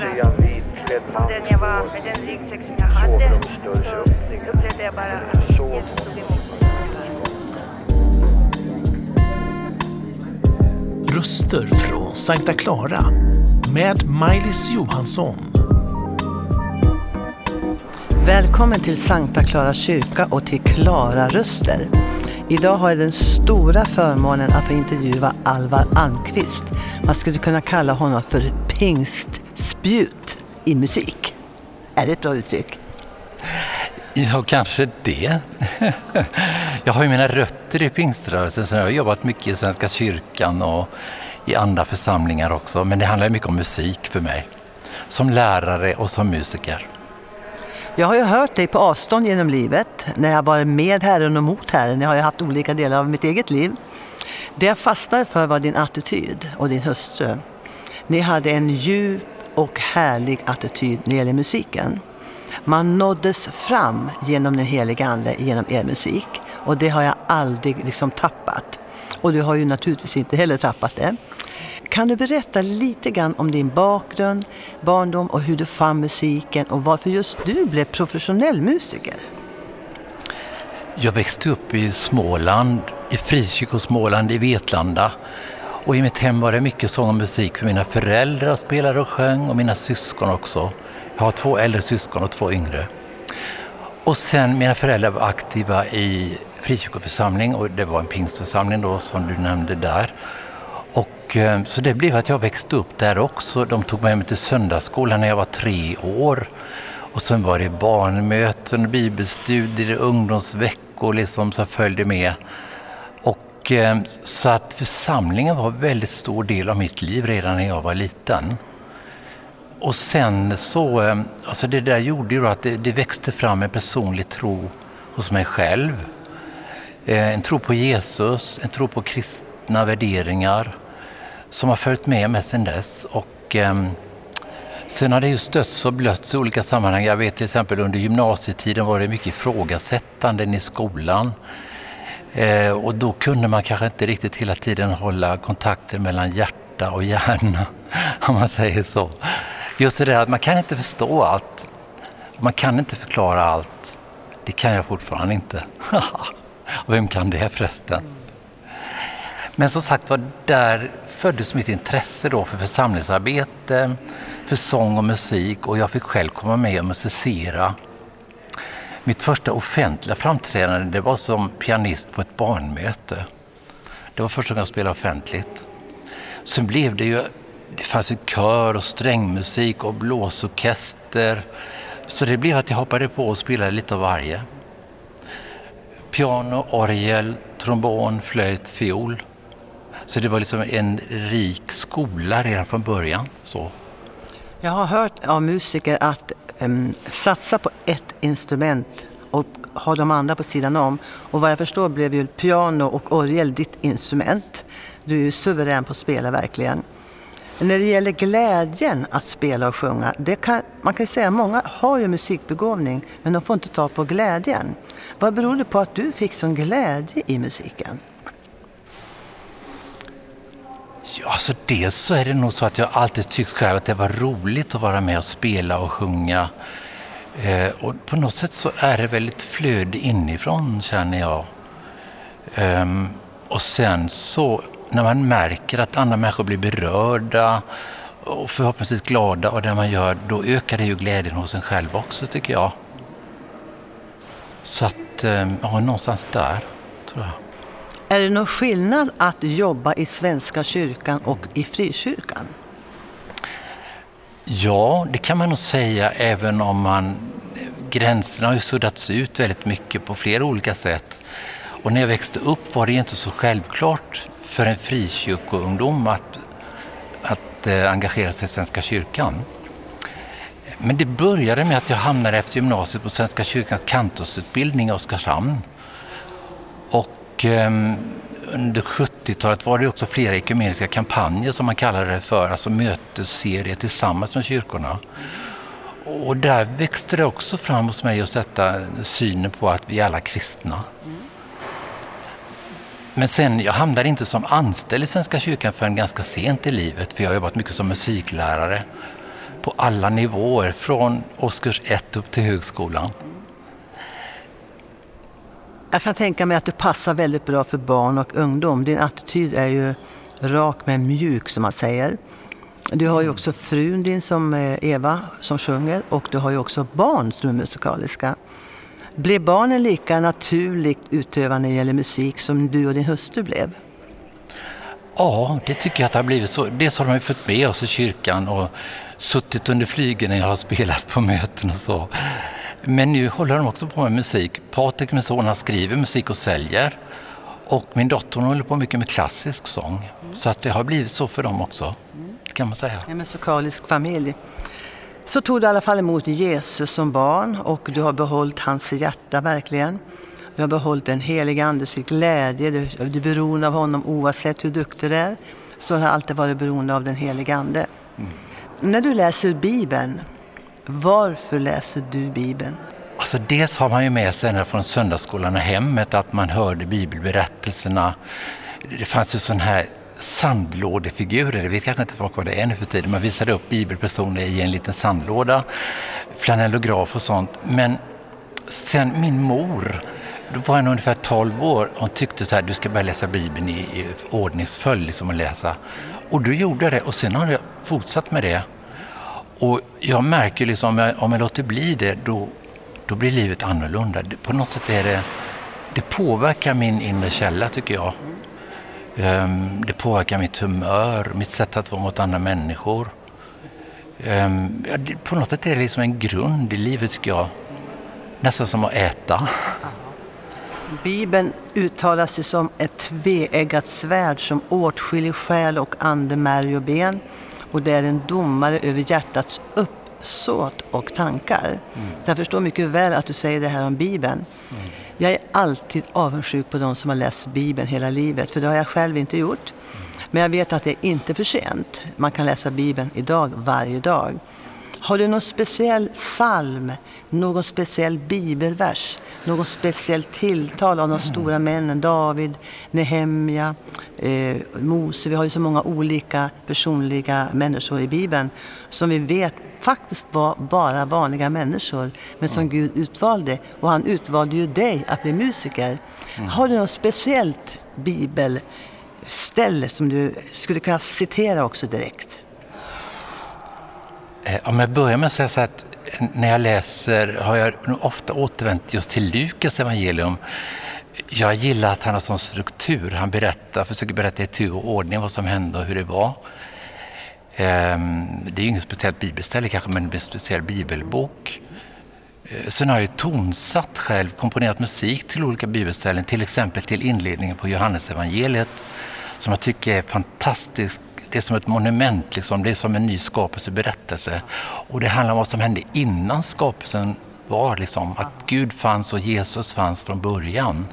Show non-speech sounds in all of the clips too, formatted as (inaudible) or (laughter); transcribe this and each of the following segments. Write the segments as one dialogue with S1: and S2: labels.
S1: mer om den jag var, med den ryggsäck som jag hade. Så upplevde jag bara att Jesus tog emot mig.
S2: Röster från Sankta Clara med Maj-Lis Johansson.
S3: Välkommen till Sankta Clara kyrka och till Klara Röster. Idag har jag den stora förmånen att få intervjua Alvar Almqvist. Man skulle kunna kalla honom för pingstspjut i musik. Är det ett bra uttryck?
S4: Ja, kanske det. (laughs) Jag har ju mina rötter i pingströrelsen så jag har jobbat mycket i Svenska kyrkan och i andra församlingar också. Men det handlar mycket om musik för mig. Som lärare och som musiker.
S3: Jag har ju hört dig på avstånd genom livet, när jag varit med Herren och mot Herren. Jag har ju haft olika delar av mitt eget liv. Det jag fastnade för var din attityd och din hustru. Ni hade en djup och härlig attityd när det gäller musiken. Man nåddes fram genom den heliga Ande, genom er musik. Och det har jag aldrig liksom tappat. Och du har ju naturligtvis inte heller tappat det. Kan du berätta lite grann om din bakgrund, barndom och hur du fann musiken och varför just du blev professionell musiker?
S4: Jag växte upp i Småland, i Frikyrkosmåland i Vetlanda. Och i mitt hem var det mycket sång och musik för mina föräldrar spelade och sjöng och mina syskon också. Jag har två äldre syskon och två yngre. Och sen mina föräldrar var aktiva i frikyrkoförsamling och det var en pingstförsamling då som du nämnde där. Och, eh, så det blev att jag växte upp där också. De tog med mig till söndagsskolan när jag var tre år. Och sen var det barnmöten, bibelstudier, ungdomsveckor liksom som följde med. Och, eh, så att församlingen var en väldigt stor del av mitt liv redan när jag var liten. Och sen så, eh, alltså det där gjorde ju att det, det växte fram en personlig tro hos mig själv. Eh, en tro på Jesus, en tro på kristna värderingar som har följt med mig sedan dess. Och, ehm, sen har det ju stötts och blötts i olika sammanhang. Jag vet till exempel under gymnasietiden var det mycket ifrågasättanden i skolan. Eh, och då kunde man kanske inte riktigt hela tiden hålla kontakten mellan hjärta och hjärna, (laughs) om man säger så. Just det där att man kan inte förstå allt. Man kan inte förklara allt. Det kan jag fortfarande inte. och (laughs) vem kan det förresten? Men som sagt var, där föddes mitt intresse då för församlingsarbete, för sång och musik och jag fick själv komma med och musicera. Mitt första offentliga framträdande det var som pianist på ett barnmöte. Det var första gången jag spelade offentligt. Sen blev det ju, det fanns ju kör och strängmusik och blåsorkester. Så det blev att jag hoppade på och spelade lite av varje. Piano, orgel, trombon, flöjt, fiol. Så det var liksom en rik skola redan från början. Så.
S3: Jag har hört av musiker att um, satsa på ett instrument och ha de andra på sidan om. Och vad jag förstår blev ju piano och orgel ditt instrument. Du är ju suverän på att spela verkligen. När det gäller glädjen att spela och sjunga, det kan, man kan ju säga att många har ju musikbegåvning men de får inte ta på glädjen. Vad beror det på att du fick sån glädje i musiken?
S4: Ja, alltså dels så är det nog så att jag alltid tyckt själv att det var roligt att vara med och spela och sjunga. Eh, och på något sätt så är det väl ett flöde inifrån känner jag. Um, och sen så när man märker att andra människor blir berörda och förhoppningsvis glada av det man gör, då ökar det ju glädjen hos en själv också tycker jag. Så att, ehm, ja, någonstans där tror jag.
S3: Är det någon skillnad att jobba i Svenska kyrkan och i frikyrkan?
S4: Ja, det kan man nog säga även om man gränserna har ju suddats ut väldigt mycket på flera olika sätt. Och när jag växte upp var det inte så självklart för en frikyrkoungdom att, att eh, engagera sig i Svenska kyrkan. Men det började med att jag hamnade efter gymnasiet på Svenska kyrkans kantorsutbildning i Oskarshamn. Och eh, under 70-talet var det också flera ekumeniska kampanjer som man kallade det för, alltså mötesserier tillsammans med kyrkorna. Och där växte det också fram hos mig just detta synen på att vi är alla kristna. Men sen, jag hamnade inte som anställd i Svenska kyrkan förrän ganska sent i livet, för jag har jobbat mycket som musiklärare. på alla nivåer, från årskurs ett upp till högskolan.
S3: Jag kan tänka mig att du passar väldigt bra för barn och ungdom. Din attityd är ju rak men mjuk som man säger. Du har ju också frun din som eh, Eva som sjunger och du har ju också barn som är musikaliska. Blev barnen lika naturligt utövande när det gäller musik som du och din hustru blev?
S4: Ja, det tycker jag att det har blivit så. Dels har de ju fått med oss i kyrkan och suttit under flygen när jag har spelat på möten och så. Men nu håller de också på med musik. Patrik, min son, han skriver musik och säljer. Och min dotter håller på mycket med klassisk sång. Så att det har blivit så för dem också, kan man säga.
S3: En musikalisk familj. Så tog du i alla fall emot Jesus som barn och du har behållit hans hjärta verkligen. Du har behållit den heliga Andes glädje, du, du är beroende av honom oavsett hur duktig du är. Så har alltid varit beroende av den heliga Ande. Mm. När du läser Bibeln, varför läser du Bibeln?
S4: Alltså dels har man ju med sig ända från söndagsskolan och hemmet att man hörde bibelberättelserna. Det fanns ju sån här sandlådefigurer, det vet kanske inte folk vad det är nu för tiden. Man visade upp bibelpersoner i en liten sandlåda, flanellograf och sånt. Men sen min mor, då var hon ungefär 12 år, hon tyckte så här, du ska börja läsa Bibeln i, i ordningsföljd liksom att läsa. Och då gjorde jag det och sen har jag fortsatt med det. Och jag märker liksom, om jag, om jag låter bli det, då, då blir livet annorlunda. På något sätt är det, det påverkar min inre källa tycker jag. Um, det påverkar mitt humör, mitt sätt att vara mot andra människor. Um, ja, det, på något sätt är det liksom en grund i livet tycker jag. Nästan som att äta. (laughs)
S3: Bibeln uttalar sig som ett tveeggat svärd som åtskiljer själ och ande, märg och ben. Och det är en domare över hjärtats uppsåt och tankar. Mm. Så jag förstår mycket väl att du säger det här om Bibeln. Mm. Jag är alltid avundsjuk på de som har läst Bibeln hela livet, för det har jag själv inte gjort. Men jag vet att det är inte för sent. Man kan läsa Bibeln idag, varje dag. Har du någon speciell psalm, någon speciell bibelvers, något speciellt tilltal av de stora männen? David, Nehemja, eh, Mose. Vi har ju så många olika personliga människor i Bibeln som vi vet faktiskt var bara vanliga människor, men som Gud utvalde. Och han utvalde ju dig att bli musiker. Har du något speciellt bibelställe som du skulle kunna citera också direkt?
S4: Eh, om jag börjar med att säga så att eh, när jag läser har jag ofta återvänt just till Lukas evangelium. Jag gillar att han har sån struktur. Han berättar, försöker berätta i tur och ordning vad som hände och hur det var. Ehm, det är inget speciellt bibelställe kanske, men en speciell bibelbok. Eh, sen har jag ju tonsatt själv, komponerat musik till olika bibelställen, till exempel till inledningen på Johannesevangeliet som jag tycker är fantastiskt. Det är som ett monument, liksom. det är som en ny skapelseberättelse. Och det handlar om vad som hände innan skapelsen var, liksom. att Gud fanns och Jesus fanns från början.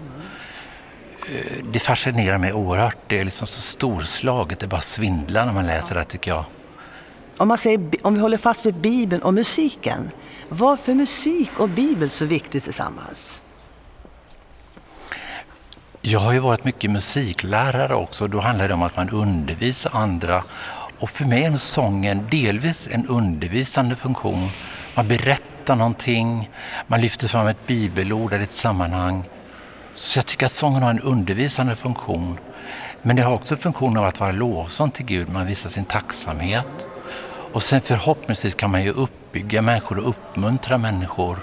S4: Eh, det fascinerar mig oerhört. Det är liksom så storslaget, det bara svindlar när man läser det tycker jag.
S3: Om, man säger, om vi håller fast vid Bibeln och musiken, varför är musik och Bibel så viktigt tillsammans?
S4: Jag har ju varit mycket musiklärare också. Då handlar det om att man undervisar andra. Och för mig är sången delvis en undervisande funktion. Man berättar någonting, man lyfter fram ett bibelord eller ett sammanhang. Så jag tycker att sången har en undervisande funktion. Men det har också funktionen av att vara lovsång till Gud. Man visar sin tacksamhet. Och sen förhoppningsvis kan man ju uppbygga människor och uppmuntra människor.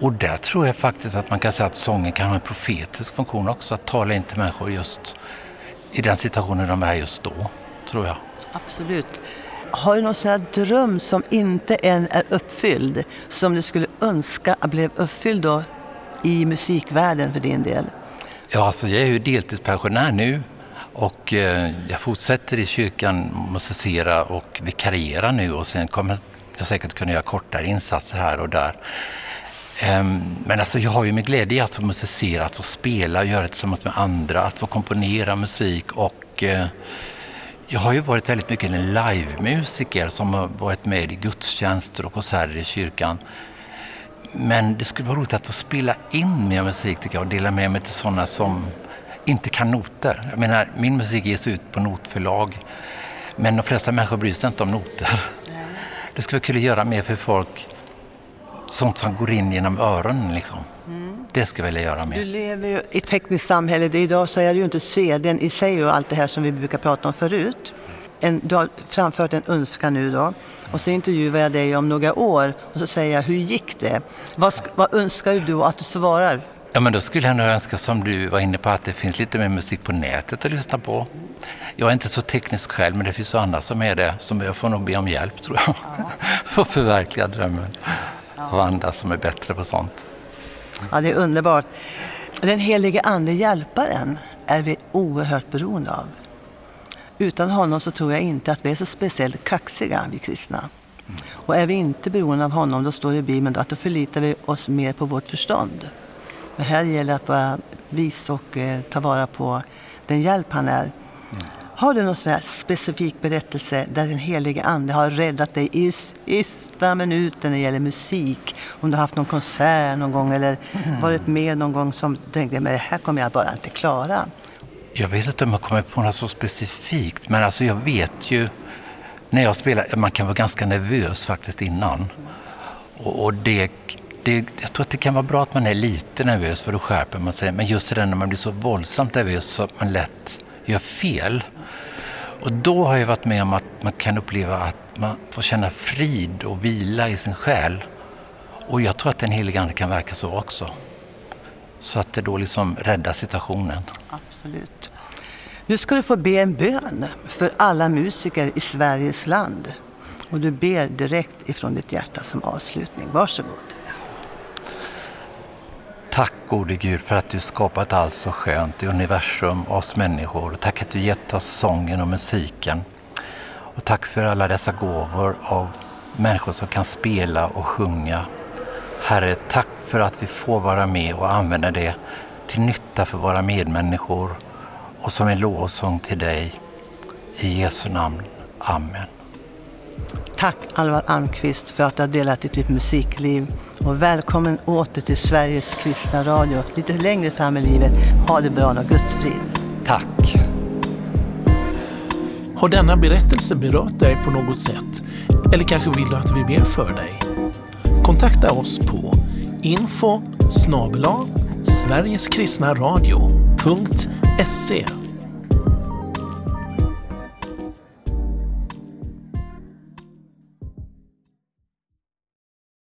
S4: Och där tror jag faktiskt att man kan säga att sången kan ha en profetisk funktion också. Att tala in till människor just i den situationen de är just då, tror jag.
S3: Absolut. Har du någon sån här dröm som inte än är uppfylld, som du skulle önska blev uppfylld då i musikvärlden för din del?
S4: Ja, alltså jag är ju deltidspensionär nu och eh, jag fortsätter i kyrkan musicera och vikariera nu och sen kommer jag säkert kunna göra kortare insatser här och där. Ehm, men alltså jag har ju med glädje att få musicera, att få spela, göra det tillsammans med andra, att få komponera musik och eh, jag har ju varit väldigt mycket en livemusiker som har varit med i gudstjänster och konserter i kyrkan. Men det skulle vara roligt att få spela in mer musik tycker jag och dela med mig till sådana som inte kan noter. Jag menar, min musik ges ut på notförlag men de flesta människor bryr sig inte om noter. det skulle vara kul att göra mer för folk. Sånt som går in genom öronen liksom. Det skulle jag vilja göra
S3: Du
S4: mer.
S3: lever ju i ett tekniskt samhälle. Idag så är det ju inte CDn i sig och allt det här som vi brukar prata om förut. En, du har framfört en önskan nu då och så intervjuar jag dig om några år och så säger jag hur gick det? Vad, vad önskar du att du svarar?
S4: Ja, men då skulle jag nog önska, som du var inne på, att det finns lite mer musik på nätet att lyssna på. Jag är inte så teknisk själv, men det finns andra som är det. Som jag får nog be om hjälp, tror jag. (laughs) för att förverkliga drömmen. Och andra som är bättre på sånt.
S3: Ja, det är underbart. Den helige Ande, hjälparen, är vi oerhört beroende av. Utan honom så tror jag inte att vi är så speciellt kaxiga, vi kristna. Och är vi inte beroende av honom, då står det i Bibeln att då förlitar vi oss mer på vårt förstånd. Men här gäller det att vara vis och eh, ta vara på den hjälp han är. Har du någon sån här specifik berättelse där den helige Ande har räddat dig i sista minuten när det gäller musik? Om du har haft någon konsert någon gång eller varit med någon gång som du tänkte, men det här kommer jag bara inte klara.
S4: Jag vet inte om jag kommer på något så specifikt, men alltså jag vet ju när jag spelar, man kan vara ganska nervös faktiskt innan. Och, och det, det, jag tror att det kan vara bra att man är lite nervös för då skärper man sig. Men just det där när man blir så våldsamt nervös så att man lätt gör fel. Och då har jag varit med om att man kan uppleva att man får känna frid och vila i sin själ. Och jag tror att den helige Ande kan verka så också. Så att det då liksom räddar situationen.
S3: Absolut. Nu ska du få be en bön för alla musiker i Sveriges land. Och du ber direkt ifrån ditt hjärta som avslutning. Varsågod.
S4: Tack gode Gud för att du skapat allt så skönt i universum och oss människor. Tack att du gett oss sången och musiken. Och tack för alla dessa gåvor av människor som kan spela och sjunga. Herre, tack för att vi får vara med och använda det till nytta för våra medmänniskor och som en lovsång till dig. I Jesu namn. Amen.
S3: Tack Alvar Almqvist för att du har delat ditt musikliv. Och välkommen åter till Sveriges kristna radio lite längre fram i livet. Ha det bra och Guds frid.
S4: Tack.
S2: Har denna berättelse berört dig på något sätt? Eller kanske vill du att vi ber för dig? Kontakta oss på info snabel-a sverigeskristnaradio.se